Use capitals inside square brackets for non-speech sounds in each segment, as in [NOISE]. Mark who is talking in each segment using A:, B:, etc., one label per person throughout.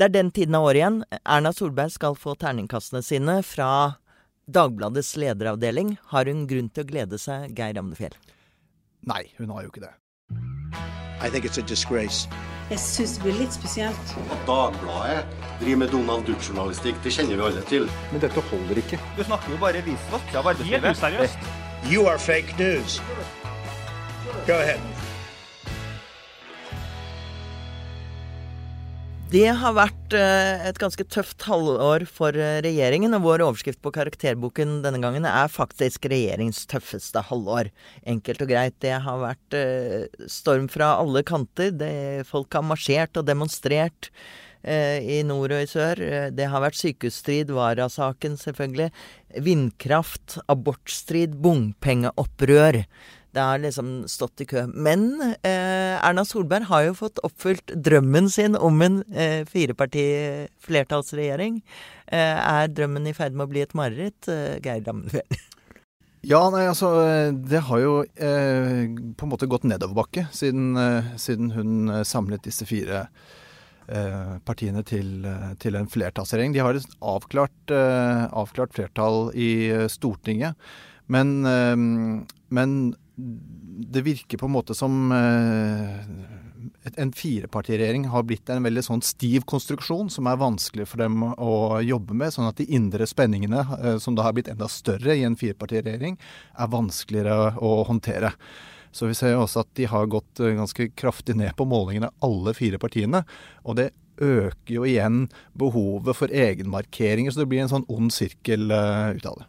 A: Det er den tiden av året igjen. Erna Solberg skal få terningkastene sine fra Dagbladets lederavdeling. Har hun grunn til å glede seg, Geir Amnefjell?
B: Nei, hun har jo ikke det.
C: I think it's a disgrace.
D: Jeg syns det blir litt spesielt.
E: At Dagbladet driver med Donald Duck-journalistikk, det kjenner vi alle til.
B: Men dette holder ikke.
F: Du snakker jo bare visvask av arbeidslivet. Helt useriøst.
C: You are fake news. Go ahead.
A: Det har vært eh, et ganske tøft halvår for eh, regjeringen, og vår overskrift på karakterboken denne gangen er faktisk 'Regjerings tøffeste halvår. Enkelt og greit. Det har vært eh, storm fra alle kanter. Det, folk har marsjert og demonstrert i nord og i sør. Det har vært sykehusstrid, Vara-saken selvfølgelig. Vindkraft, abortstrid, bompengeopprør. Det har liksom stått i kø. Men eh, Erna Solberg har jo fått oppfylt drømmen sin om en eh, fireparti-flertallsregjering. Eh, er drømmen i ferd med å bli et mareritt, eh, Geir Dammenfjell?
B: Ja, nei, altså Det har jo eh, på en måte gått nedoverbakke siden, eh, siden hun samlet disse fire partiene til, til, en flertallsregjering. De har et avklart, avklart flertall i Stortinget. Men, men det virker på en måte som eh, en firepartiregjering har blitt en veldig sånn stiv konstruksjon som er vanskelig for dem å jobbe med. Sånn at de indre spenningene, eh, som da har blitt enda større i en firepartiregjering, er vanskeligere å håndtere. Så vi ser også at de har gått eh, ganske kraftig ned på målingene, alle fire partiene. Og det øker jo igjen behovet for egenmarkeringer, så det blir en sånn ond sirkel ut av det.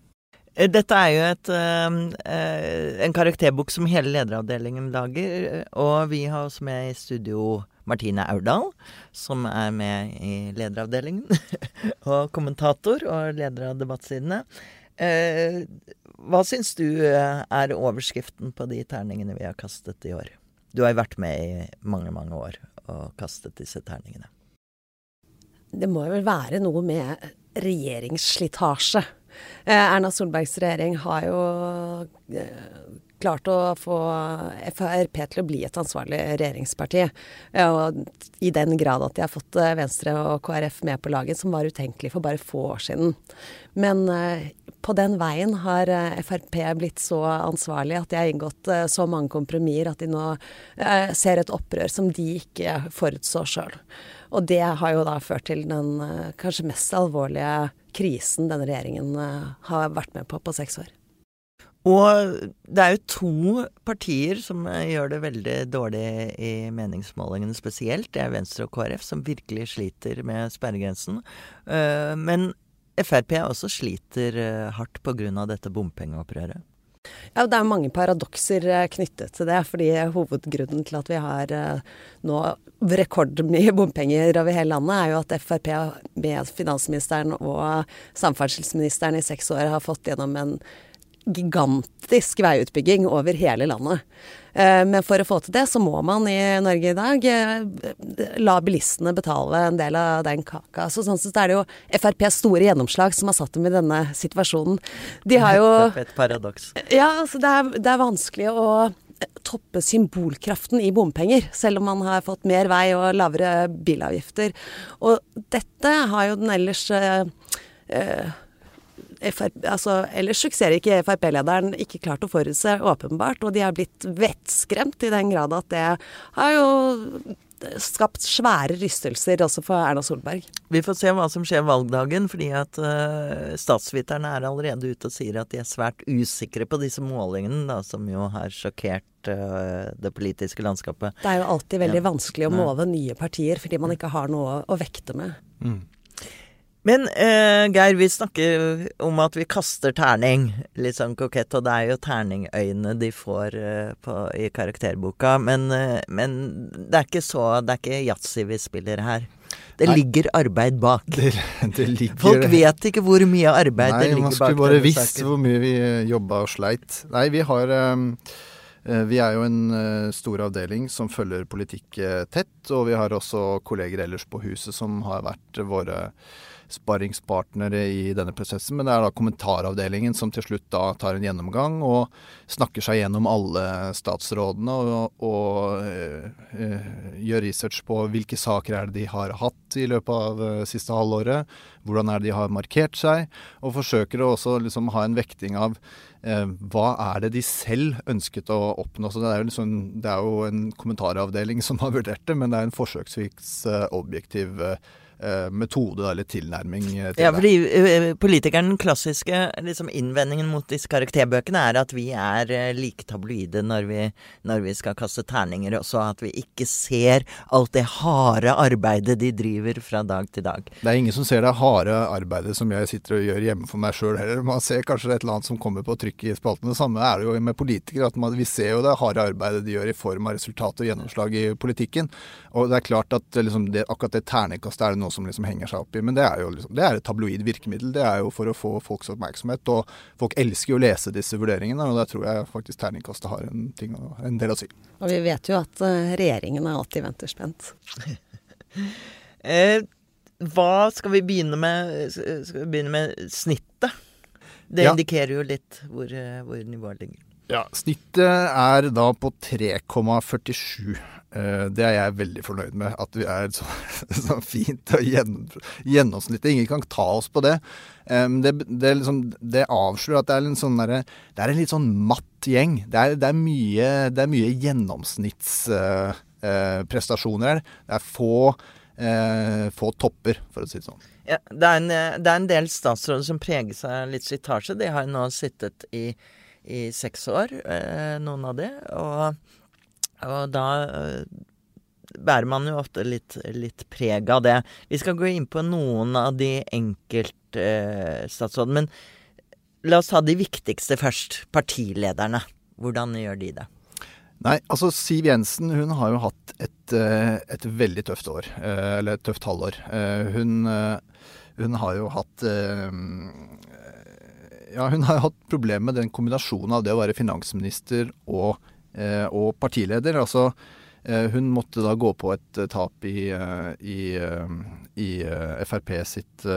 A: Eh, dette er jo et, uh, en karakterbok som hele lederavdelingen lager. Og vi har også med i studio Martine Aurdal, som er med i lederavdelingen. [LAUGHS] og kommentator og leder av debattsidene. Uh, hva syns du er overskriften på de terningene vi har kastet i år? Du har jo vært med i mange, mange år og kastet disse terningene.
G: Det må vel være noe med regjeringsslitasje Eh, Erna Solbergs regjering har jo eh, klart å få Frp til å bli et ansvarlig regjeringsparti. Og I den grad at de har fått eh, Venstre og KrF med på laget, som var utenkelig for bare få år siden. Men på den veien har Frp blitt så ansvarlig at de har inngått så mange kompromisser at de nå ser et opprør som de ikke forutså sjøl. Og det har jo da ført til den kanskje mest alvorlige krisen denne regjeringen eh, har vært med på på seks år.
A: Og det er jo to partier som eh, gjør det veldig dårlig i meningsmålingene spesielt. Det er Venstre og KrF som virkelig sliter med sperregrensen. Eh, men Frp også sliter hardt pga. dette bompengeopprøret.
G: Ja, Det er mange paradokser eh, knyttet til det. fordi Hovedgrunnen til at vi har eh, nå rekordmye bompenger over hele landet, er jo at Frp med finansministeren og samferdselsministeren i seks år har fått gjennom en gigantisk veiutbygging over hele landet. Eh, men for å få til det, så må man i Norge i dag eh, la bilistene betale en del av den kaka. Så sånn sett er det jo FrPs store gjennomslag som har satt dem i denne situasjonen. De har jo [LAUGHS]
A: Et paradoks.
G: Ja, altså det er, det er vanskelig å toppe symbolkraften i bompenger, selv om man har fått mer vei og lavere bilavgifter. Og dette har jo den ellers eh, eh FRP, altså, ellers suksessrike Frp-lederen ikke klart å forutse, åpenbart. Og de har blitt vettskremt i den grad at det har jo skapt svære rystelser også for Erna Solberg.
A: Vi får se hva som skjer valgdagen, fordi at uh, statsviterne er allerede ute og sier at de er svært usikre på disse målingene, da, som jo har sjokkert uh, det politiske landskapet.
G: Det er jo alltid veldig ja. vanskelig å måle nye partier fordi man ikke har noe å vekte med. Mm.
A: Men uh, Geir, vi snakker om at vi kaster terning. Litt sånn kokett. Og det er jo terningøyne de får uh, på, i karakterboka. Men, uh, men, det er ikke så Det er ikke yatzy vi spiller her. Det Nei. ligger arbeid bak.
B: Det, det ligger...
A: Folk vet ikke hvor mye arbeid
B: Nei,
A: det ligger bak.
B: Nei, man skulle bare visst hvor mye vi jobba og sleit. Nei, vi har um vi er jo en stor avdeling som følger politikk tett, og vi har også kolleger ellers på huset som har vært våre sparringspartnere i denne prosessen. Men det er da kommentaravdelingen som til slutt da tar en gjennomgang og snakker seg gjennom alle statsrådene og, og øh, gjør research på hvilke saker er det de har hatt i løpet av øh, siste halvåret. Hvordan er det de har markert seg, og forsøker å også liksom ha en vekting av eh, hva er det de selv ønsket å oppnå. Så det er, jo liksom, det er jo en kommentaravdeling som har vurdert det, men det er en forsøksvis objektiv Eh, metode eller tilnærming eh, til
A: ja, fordi uh, Politikeren, den klassiske liksom, innvendingen mot disse karakterbøkene er at vi er like tabloide når vi, når vi, skal kaste terninger, også at vi ikke ser alt det harde arbeidet de driver fra dag til dag.
B: Det er ingen som ser det harde arbeidet som jeg sitter og gjør hjemme for meg sjøl heller. Man ser kanskje et eller annet som kommer på trykk i spalten. Det samme er det jo med politikere. at man, Vi ser jo det harde arbeidet de gjør i form av resultat og gjennomslag i politikken. Og det er klart at liksom, det, akkurat det terningkastet er det noe som liksom henger seg opp i. Men det er jo liksom, det er et tabloid virkemiddel. Det er jo for å få folks oppmerksomhet. Og folk elsker jo å lese disse vurderingene, og der tror jeg faktisk terningkastet har en, ting, en, del å si.
G: Og vi vet jo at uh, regjeringen er alltid venter spent. [LAUGHS]
A: eh, hva skal vi begynne med? Skal vi begynne med snittet? Det ja. indikerer jo litt hvor, eh, hvor nivået ligger.
B: Ja, Snittet er da på 3,47. Eh, det er jeg veldig fornøyd med. At vi er så, [LAUGHS] så fint og gjennomsnittet. Ingen kan ta oss på det. Det, det, liksom, det avslører at det er en sånn der, Det er en litt sånn matt gjeng. Det er, det er mye, mye gjennomsnittsprestasjoner her. Det er få, eh, få topper, for å si det sånn.
A: Ja, det, er en, det er en del statsråder som preger seg litt slitasje. De har nå sittet i i seks år, eh, noen av de. Og, og da eh, bærer man jo ofte litt, litt preg av det. Vi skal gå inn på noen av de enkeltstatsrådene. men la oss ta de viktigste først. Partilederne. Hvordan gjør de det?
B: Nei, altså Siv Jensen hun har jo hatt et, eh, et veldig tøft år. Eller et tøft halvår. Hun, hun har jo hatt ja, hun har hatt problemer med den kombinasjonen av det å være finansminister og, eh, og partileder. Altså, eh, hun måtte da gå på et eh, tap i, eh, i, eh, i Frp sitt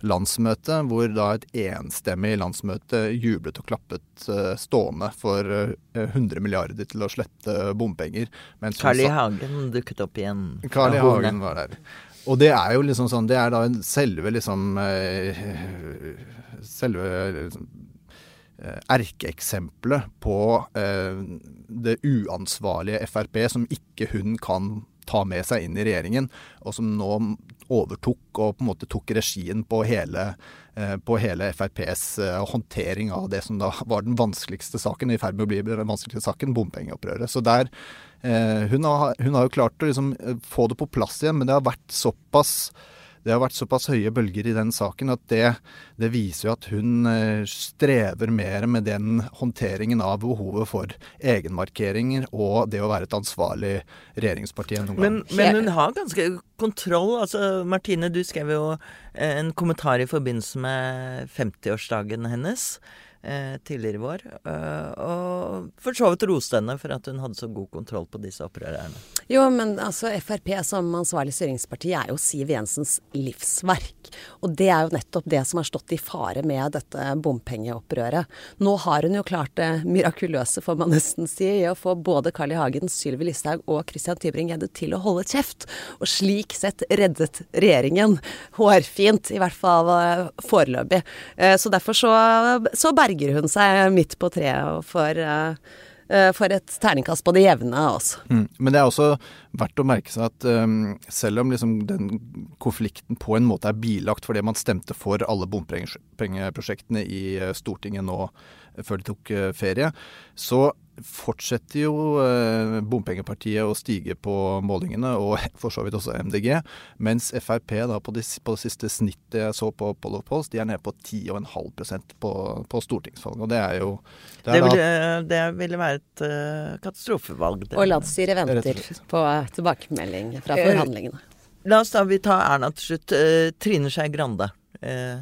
B: landsmøte, hvor da et enstemmig landsmøte jublet og klappet stående for 100 milliarder til å slette bompenger.
A: Carl I. Hagen dukket opp igjen.
B: Carl I. Hagen var der. Og det er jo liksom sånn Det er da selve liksom selve eh, erkeeksempelet på eh, det uansvarlige Frp som ikke hun kan ta med seg inn i regjeringen, og som nå overtok og på en måte tok regien på hele, eh, på hele FrPs håndtering av det som da var den vanskeligste saken, i ferd med å bli den vanskeligste saken, bompengeopprøret. Så der, hun har, hun har jo klart å liksom få det på plass igjen, men det har vært såpass det har vært såpass høye bølger i den saken at det, det viser jo at hun eh, strever mer med den håndteringen av behovet for egenmarkeringer og det å være et ansvarlig regjeringsparti enn
A: noen men, Men hun har ganske kontroll. Altså, Martine, du skrev jo en kommentar i forbindelse med 50-årsdagen hennes eh, tidligere i vår. Eh, og for så vidt roste henne for at hun hadde så god kontroll på disse opprørerne.
G: Jo, men altså Frp som ansvarlig styringsparti er jo Siv Jensens livsverk. Og det er jo nettopp det som har stått i fare med dette bompengeopprøret. Nå har hun jo klart det mirakuløse, får man nesten si, i å få både Carl I. Hagen, Sylvi Listhaug og Christian Tybring-Gjedde til å holde kjeft. Og slik sett reddet regjeringen. Hårfint, i hvert fall eh, foreløpig. Eh, så derfor så, så berger hun seg midt på treet og får, uh, får et terningkast på det jevne Altså.
B: Mm. Men det er også verdt å merke seg at um, selv om liksom den konflikten på en måte er bilagt fordi man stemte for alle bompengeprosjektene i Stortinget nå før de tok ferie, så fortsetter jo eh, bompengepartiet å stige på målingene, og [LAUGHS] for så vidt også MDG. Mens Frp da på, det, på det siste snittet jeg så på Poll of Polls, de er nede på 10,5% på, på stortingsvalget. Og det er jo
A: Det, er det, ville, det ville, være et uh, katastrofevalg.
G: Det. Og landsstyret venter på tilbakemelding fra eh, forhandlingene.
A: La oss da vi ta Erna til slutt. Uh, Trine Skei Grande. Uh,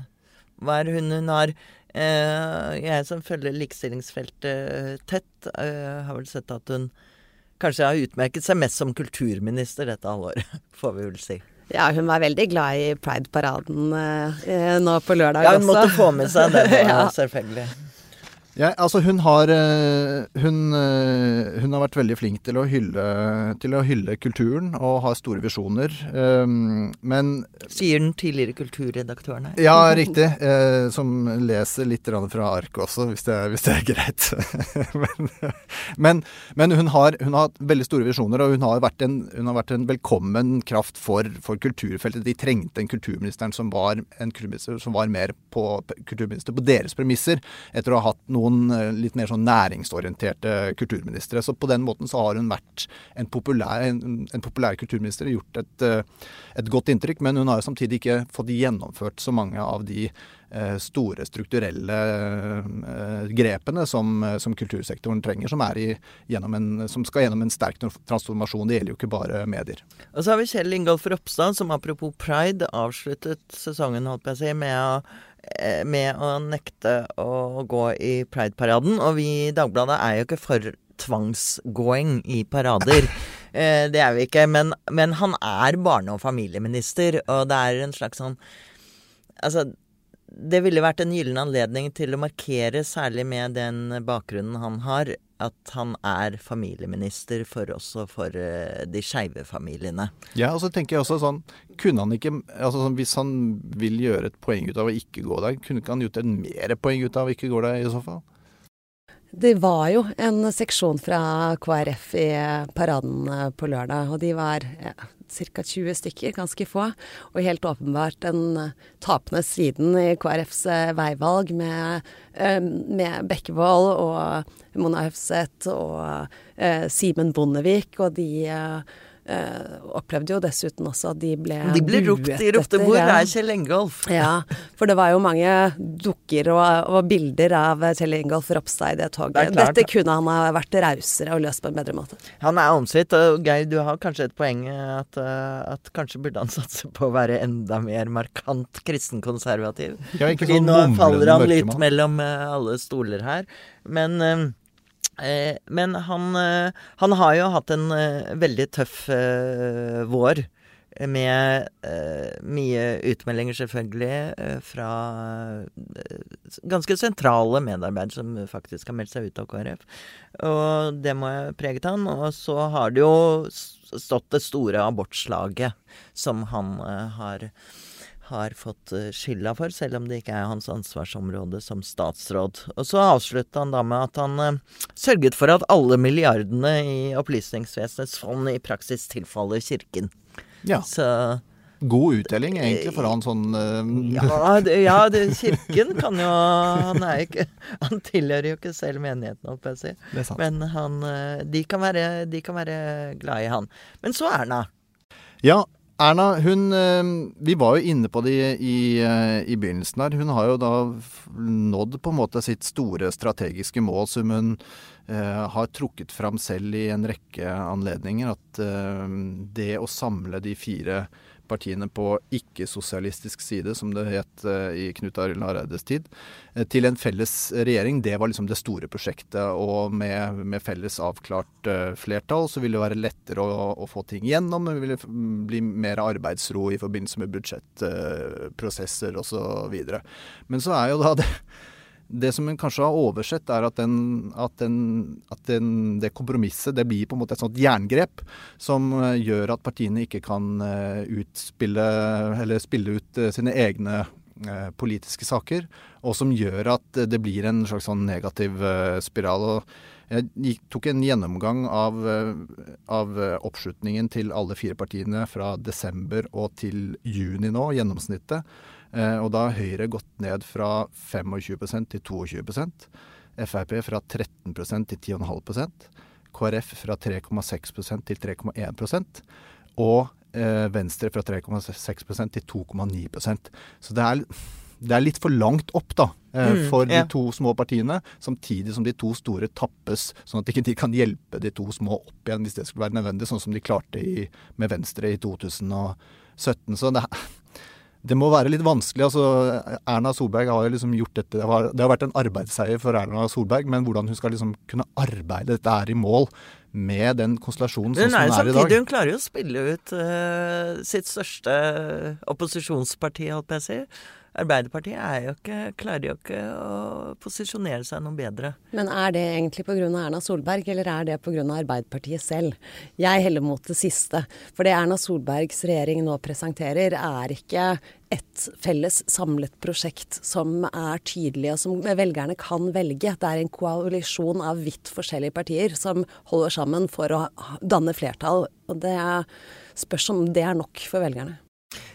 A: hva er hun hun har Eh, jeg som følger likestillingsfeltet tett, eh, har vel sett at hun kanskje har utmerket seg mest som kulturminister dette halvåret, [LAUGHS] får vi vel si.
G: Ja, hun var veldig glad i Pride-paraden eh, nå på lørdag
A: også. Ja, hun måtte få med seg det, [LAUGHS] ja. selvfølgelig.
B: Ja, altså hun har, eh, hun, eh, hun har vært veldig flink til å, hylle, til å hylle kulturen og har store visjoner. Ehm, men
A: Sier den tidligere kulturredaktøren her.
B: Ja, [LAUGHS] riktig. Eh, som leser litt fra arket også, hvis det, hvis det, er greit. [LAUGHS] men, men, men hun, har, hun, har, veldig store visjoner, og hun har vært en, har vært en velkommen kraft for, for, kulturfeltet. De trengte en kulturminister som var, en kulturminister som var mer på, kulturminister på deres premisser, etter å ha hatt noen noen eh, litt mer sånn næringsorienterte kulturministre. Så på den måten så har hun vært en populær, en, en populær kulturminister, gjort et, eh, et, godt inntrykk. Men hun har jo samtidig ikke fått gjennomført så mange av de eh, store strukturelle grepene som, som, kultursektoren trenger, som, i, en, som, skal gjennom en sterk transformasjon. Det gjelder jo ikke bare medier.
A: Og så har vi Kjell Ingolf Ropstad, som apropos pride avsluttet sesongen holdt på å si, med å med å nekte å gå i Pride-paraden. Og vi i Dagbladet er jo ikke for tvangsgåing i parader. [LAUGHS] Eh, det er vi ikke. Men, men, han er barne- og familieminister, og det er en slags sånn Altså, det ville vært en gyllen anledning til å markere, særlig med den bakgrunnen han har, at han er familieminister for også for uh, de skeive familiene.
B: Ja, og så tenker jeg også sånn Kunne han ikke altså sånn, Hvis han vil gjøre et poeng ut av å ikke gå der, kunne ikke han gjort et mer poeng ut av å ikke gå der i så fall?
G: Det var jo en seksjon fra KrF i paraden eh, på lørdag, og de var ja, ca. 20 stykker, ganske få. Og helt åpenbart den eh, tapende siden i KrFs eh, veivalg med, eh, med Bekkevold og Mona Høfseth og Simen Bondevik og de Uh, opplevde jo dessuten også at de ble
A: De ble ropt, de ropte 'Hvor er Kjell Engolf?' [LAUGHS]
G: Ja, for det var jo mange dukker og, og bilder av Kjell Engolf Ropstad i det toget. Det Dette kunne han ha vært rausere og løst på en bedre måte.
A: Han er omstridt, og Geir, du har kanskje et poeng at, uh, at kanskje burde han [LAUGHS] satse på å være enda mer markant kristenkonservativ.
B: Ja,
A: Fordi
B: sånn
A: nå faller han litt mellom uh, alle stoler her. Men Eh, men han, eh, han, har jo hatt en eh, veldig tøff vår. Med mye utmeldinger, selvfølgelig, fra ganske sentrale medarbeidere som faktisk har meldt seg ut av KrF. Og det må jeg preget han. Og så har det jo stått det store abortslaget som han har har fått eh, skylda for, selv om det ikke er hans ansvarsområde som statsråd. Og så avslutta han da med at han eh, sørget for at alle milliardene i Opplysningsvesenets fond i praksis tilfaller Kirken.
B: Ja.
A: Så
B: God uttelling egentlig for han sånn uh...
A: ja, det, ja det, Kirken kan jo Han er ikke Han tilhører jo ikke selv menigheten, holdt jeg å si. Men han, de, kan være, de kan være glad i han. Men så er Erna.
B: Ja, Erna, hun eh, Vi var jo inne på det i, eh, i, begynnelsen her. Hun har jo da nådd på en måte sitt store strategiske mål som hun eh, har trukket fram selv i en rekke anledninger. At eh, det å samle de fire partiene på ikke-sosialistisk side, som det het eh, i Knut Arild Hareides tid, eh, til en felles regjering. Det var liksom det store prosjektet. Og med, med felles avklart uh, flertall så ville det være lettere å, å, få ting gjennom. Det ville bli mer arbeidsro i forbindelse med budsjettprosesser osv. Men så er jo da det det som hun kanskje har oversett, er at, den, at, den, at den, det kompromisset det blir på en måte et sånt jerngrep som eh, gjør at partiene ikke kan eh, utspille eller spille ut eh, sine egne politiske saker, og som gjør at det blir en slags sånn negativ spiral. og jeg tok en gjennomgang av, av, oppslutningen til alle fire partiene fra desember og til juni nå, gjennomsnittet. Eh, og da har Høyre gått ned fra 25% til 22% Frp fra 13% til 10,5% KrF fra 3,6% til 3,1% og eh, Venstre fra 3,6% til 2,9% Så det er, det er, litt for langt opp da, eh, mm, for mm, yeah. de to små partiene, samtidig som de to store tappes, sånn at de ikke kan hjelpe de to små opp igjen hvis det skulle være nødvendig, sånn som de klarte i, med Venstre i 2017. Så det, det må være litt vanskelig. altså Erna Solberg har jo liksom gjort dette. Det har, det har vært en arbeidsseier for Erna Solberg, men hvordan hun skal liksom kunne arbeide dette er i mål med den konstellasjonen som hun er i dag.
A: Hun klarer jo å spille ut uh, sitt største opposisjonsparti, holdt jeg å si. Arbeiderpartiet er jo ikke, klarer jo ikke å posisjonere seg noe bedre.
G: Men er det egentlig pga. Erna Solberg, eller er det pga. Arbeiderpartiet selv? Jeg heller mot det siste. For det Erna Solbergs regjering nå presenterer, er ikke et felles samlet prosjekt som er tydelig, og som velgerne kan velge. Det er en koalisjon av vidt forskjellige partier som holder sammen for å danne flertall. Og det spørs om det er nok for velgerne.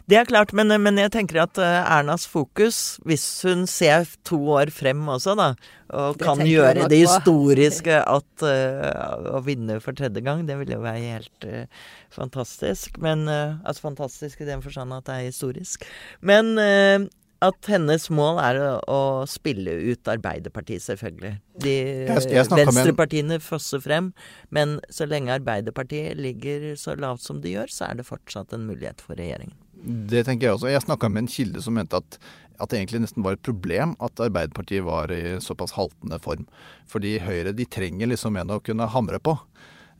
A: Det er klart, men, men, jeg tenker at eh, Ernas fokus, hvis hun ser to år frem også, da, og det kan gjøre det historiske at uh, å vinne for tredje gang, det ville jo være helt uh, fantastisk. Men uh, Altså fantastisk i den forstand at det er historisk. Men at hennes mål er å, å, spille ut Arbeiderpartiet, selvfølgelig. De venstrepartiene fosser frem, men så lenge Arbeiderpartiet ligger så lavt som de gjør, så er det fortsatt en mulighet for regjeringen.
B: Det tenker jeg også. Jeg snakka med en kilde som mente at, at, det egentlig nesten var et problem at Arbeiderpartiet var i såpass haltende form. Fordi Høyre de trenger liksom en å kunne hamre på.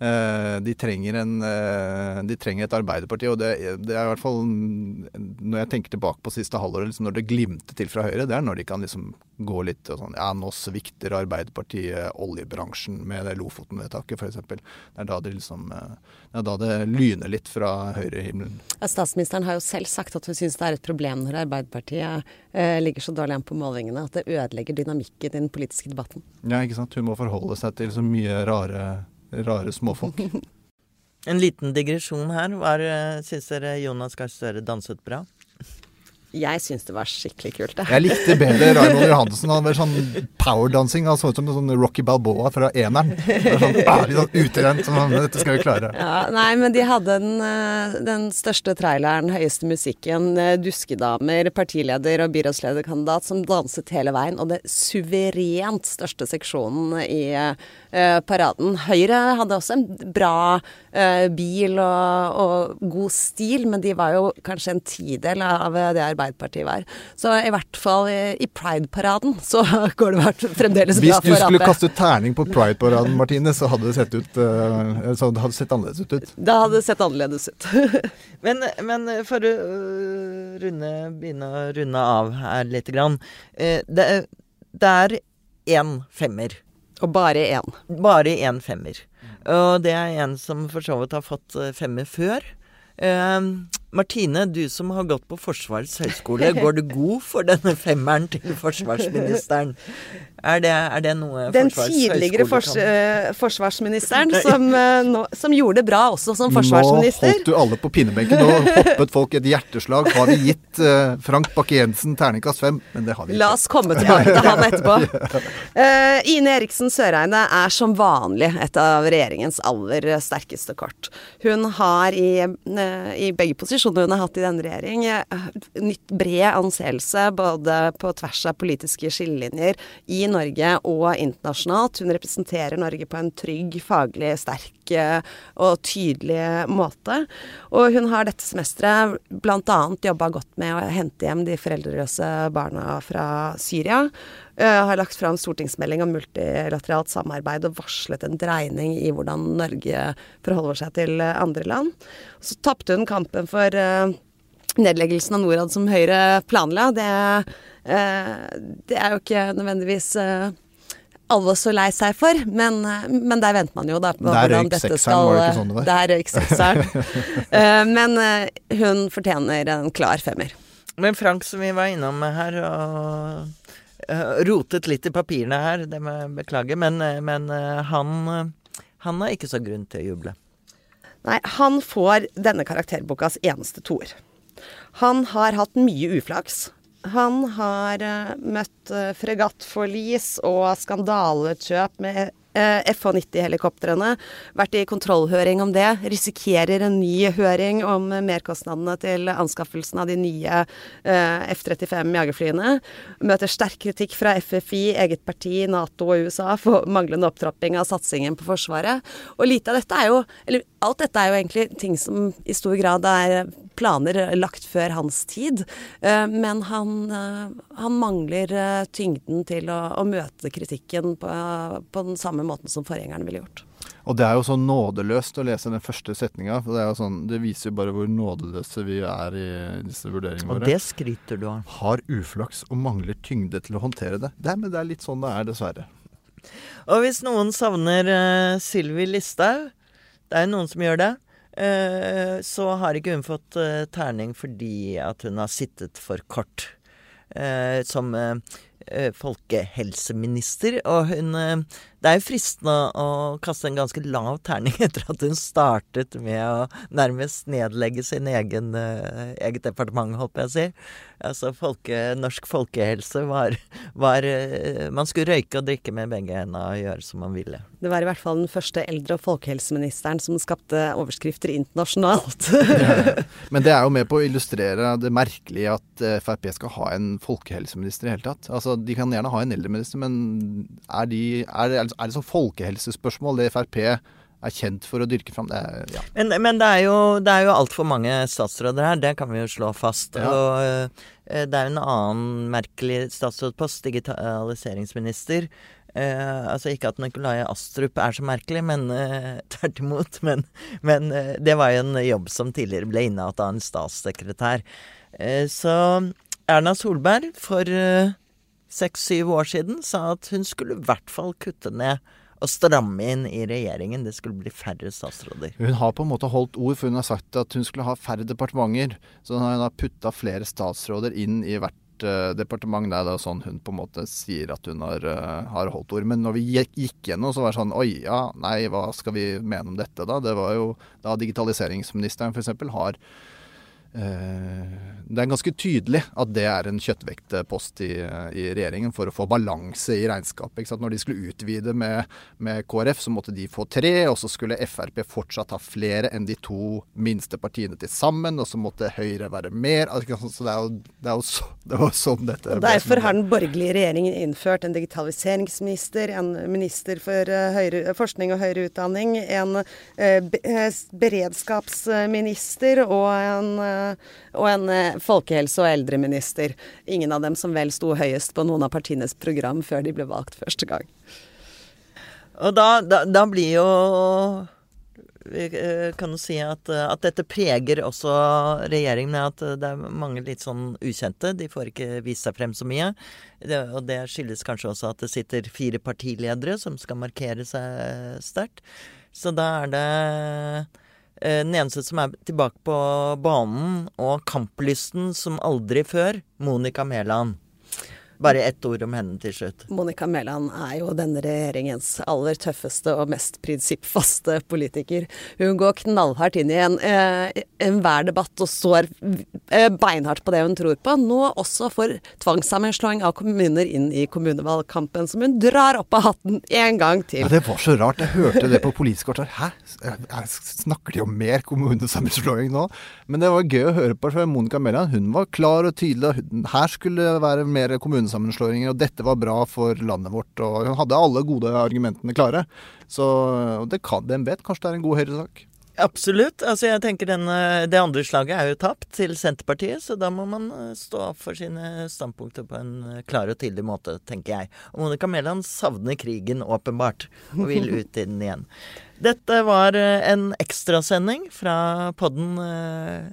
B: Eh, de trenger, en, eh, de trenger et Arbeiderparti, og det, det, er i hvert fall Når jeg tenker tilbake på siste halvår, liksom når det glimter til fra Høyre, det er når de kan liksom gå litt og sånn Ja, nå svikter Arbeiderpartiet oljebransjen med det Lofoten-vedtaket, f.eks. Det er da det liksom eh, Det er da det lyner litt fra høyrehimmelen.
G: Ja, statsministeren har jo selv sagt at hun syns det er et problem når Arbeiderpartiet eh, ligger så dårlig an på målingene at det ødelegger dynamikken i den politiske debatten.
B: Ja, ikke sant. Hun må forholde seg til så mye rare rare småfolk. [LAUGHS]
A: En liten digresjon her. Syns dere Jonas Gahr Støre danset bra?
G: Jeg syns det var skikkelig kult. Det.
B: Jeg likte bedre Raymond Johansen. Han var sånn powerdancing. Han så ut som en sånn Rocky Balboa fra eneren. Sånn, ah, litt sånn utrent. Sånn, dette skal vi klare.
G: Ja, nei, men de hadde den, eh, den største traileren, høyeste musikken, eh, duskedamer, partileder og byrådslederkandidat som danset hele veien. Og det suverent største seksjonen i uh, paraden. Høyre hadde også en bra uh, bil og, og, god stil, men de var jo kanskje en tidel av det arbeidet Arbeiderpartiet var. Så i hvert fall i, Pride-paraden så [LAUGHS] går det vært fremdeles
B: bra for Ap. Hvis du skulle kaste terning på Pride-paraden, Martine, så hadde det sett ut uh, så det hadde sett annerledes ut.
G: Det hadde sett annerledes ut. [LAUGHS]
A: men, men, for å runde, begynne å runde av her lite grann. Det, det er én femmer.
G: Og bare én.
A: Bare én femmer. Og det er en som for så vidt har fått femmer før. Uh, Martine, du som har gått på Forsvarets høgskole, går du god for denne femmeren til forsvarsministeren? Er det, er det noe
G: Den tidligere fors uh, forsvarsministeren som, uh, nå, som, gjorde det bra også som forsvarsminister.
B: Nå holdt du alle på pinnebenken. og hoppet folk et hjerteslag. Har vi gitt uh, Frank Bakke-Jensen terningkast fem? Men det har vi ikke.
G: La oss komme tilbake til han etterpå. [LAUGHS] Ine Eriksen Søreide er som vanlig et av regjeringens aller sterkeste kort. Hun har i, i begge posisjoner hun har hatt i denne regjering, nytt bred anseelse både på tvers av politiske skillelinjer i Norge og internasjonalt. Hun representerer Norge på en trygg, faglig sterk eh, og tydelig måte. Og hun har dette semesteret bl.a. jobba godt med å hente hjem de foreldreløse barna fra Syria. Uh, har lagt fram stortingsmelding om multilateralt samarbeid og varslet en dreining i hvordan Norge forholder seg til andre land. Så tapte hun kampen for uh, nedleggelsen av Norad som Høyre planla. Det uh, det er jo ikke nødvendigvis alle så lei seg for, men, men der venter man jo da
B: på hvordan dette skal var det ikke sånn det var?
G: Der røyk sekseren. [LAUGHS] men hun fortjener en klar femmer.
A: Men Frank, som vi var innom her, og rotet litt i papirene her, det må jeg beklage, men, men han, han har ikke så grunn til å juble.
G: Nei, han får denne karakterbokas eneste toer. Han har hatt mye uflaks. Han har uh, møtt uh, fregattforlis og skandalekjøp med uh, FH90-helikoptrene. Vært i kontrollhøring om det. Risikerer en ny høring om merkostnadene til anskaffelsen av de nye F-35 jagerflyene. Møter sterk kritikk fra FFI, eget parti, Nato og USA for manglende opptrapping av satsingen på Forsvaret. Og lite av dette er jo Eller alt dette er jo egentlig ting som i stor grad er planer lagt før hans tid. Eh, men han, han mangler tyngden til å, å møte kritikken på, på, den samme måten som forgjengeren ville gjort.
B: Og det er jo så nådeløst å lese den første setninga. Det, er jo sånn, det viser jo bare hvor nådeløse vi er i disse vurderingene våre.
A: Og det skryter du av.
B: Har uflaks og mangler tyngde til å håndtere det. Det er, men det er litt sånn det er, dessverre.
A: Og hvis noen savner uh, Sylvi Listhaug, det er jo noen som gjør det, så har ikke hun fått uh, terning fordi at hun har sittet for kort. Uh, som folkehelseminister. Og hun det er jo fristende å kaste en ganske lav terning [LAUGHS] etter at hun startet med å nærmest nedlegge sin egen uh, eget departement, håper jeg å si. Altså folke, norsk folkehelse var, var uh, Man skulle røyke og drikke med begge hendene og gjøre som man ville.
G: Det var i hvert fall den første eldre- og folkehelseministeren som skapte overskrifter internasjonalt.
B: ja. [LAUGHS] Men det er jo med på å illustrere det merkelige at eh, Frp skal ha en folkehelseminister i hele tatt. Altså, De kan gjerne ha en eldreminister, men er, de, er det er det sånn folkehelsespørsmål det Frp er kjent for å dyrke fram. Det er, ja.
A: Men, men, det er jo, det jo altfor mange statsråder her, det kan vi jo slå fast. Ja. Og uh, det er jo en annen merkelig statsrådpost, digitaliseringsminister. Uh, altså ikke at Nikolai Astrup er så merkelig, men uh, [LAUGHS] tvert imot. Men, men det var jo en jobb som tidligere ble innehatt av en statssekretær. så Erna Solberg for seks-syv år siden sa at hun skulle i hvert fall kutte ned og stramme inn i regjeringen. Det skulle bli færre statsråder.
B: Hun har på en måte holdt ord, for hun har sagt at hun skulle ha færre departementer. Så hun har putta flere statsråder inn i hvert uh, departement. Det er sånn hun på en måte sier at hun har, uh, har holdt ord. Men når vi gikk, gikk gjennom, så var det sånn Oi, ja, nei, hva skal vi mene om dette, da? Det var jo da digitaliseringsministeren f.eks. har Eh, det er ganske tydelig at det er en kjøttvektpost i, i regjeringen for å få balanse i regnskapet. Når de skulle utvide med, med, KrF, så måtte de få tre, og så skulle Frp fortsatt ha flere enn de to minste partiene til sammen, og så måtte Høyre være mer. Altså, så det er jo, det er jo, så, det var sånn dette
G: og Derfor har den borgerlige regjeringen innført en digitaliseringsminister, en minister for høyre, forskning og høyere utdanning, en eh, beredskapsminister og en og en eh, folkehelse- og eldreminister. Ingen av dem som vel sto høyest på noen av partienes program før de ble valgt første gang.
A: Og da, da, da blir jo eh, kan jo si at, at, dette preger også regjeringen at det er mange litt sånn ukjente. De får ikke vise seg frem så mye. Det, og det skyldes kanskje også at det sitter fire partiledere som skal markere seg sterkt. Så da er det Eh, den eneste som er tilbake på banen, og kamplysten som aldri før, Monica Mæland. Bare ett ord om henne til slutt.
G: Monica Mæland er jo denne regjeringens aller tøffeste og mest prinsippfaste politiker. Hun går knallhardt inn i enhver en debatt og står eh, beinhardt på det hun tror på. Nå også for tvangssammenslåing av kommuner inn i kommunevalgkampen, som hun drar opp av hatten en gang til.
B: Ja, Det var så rart. Jeg hørte det på Politisk kvartal. Hæ? Snakker de om mer kommunesammenslåing nå? Men det var gøy å høre på, for Monica Mæland hun var klar og tydelig. Her skulle det være mer kommunesammenslåing kommunesammenslåinger, og dette var bra for landet vårt. Og hun hadde alle gode argumentene klare. Så det kan, hvem vet, kanskje det er en god Høyre-sak.
A: Absolutt. Altså jeg tenker den, eh, Det andre slaget er jo tapt til Senterpartiet, så da må man eh, stå opp for sine standpunkter på en eh, klar og tydelig måte, tenker jeg. Og Monica Mæland savner krigen åpenbart, og vil [LAUGHS] ut i den igjen. Dette var en ekstrasending fra podden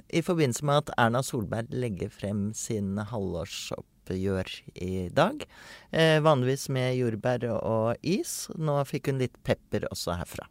A: i forbindelse med at Erna Solberg legger frem sin halvårsopp gjør i dag. Eh, vanligvis med jordbær og is. Nå fikk hun litt pepper også herfra.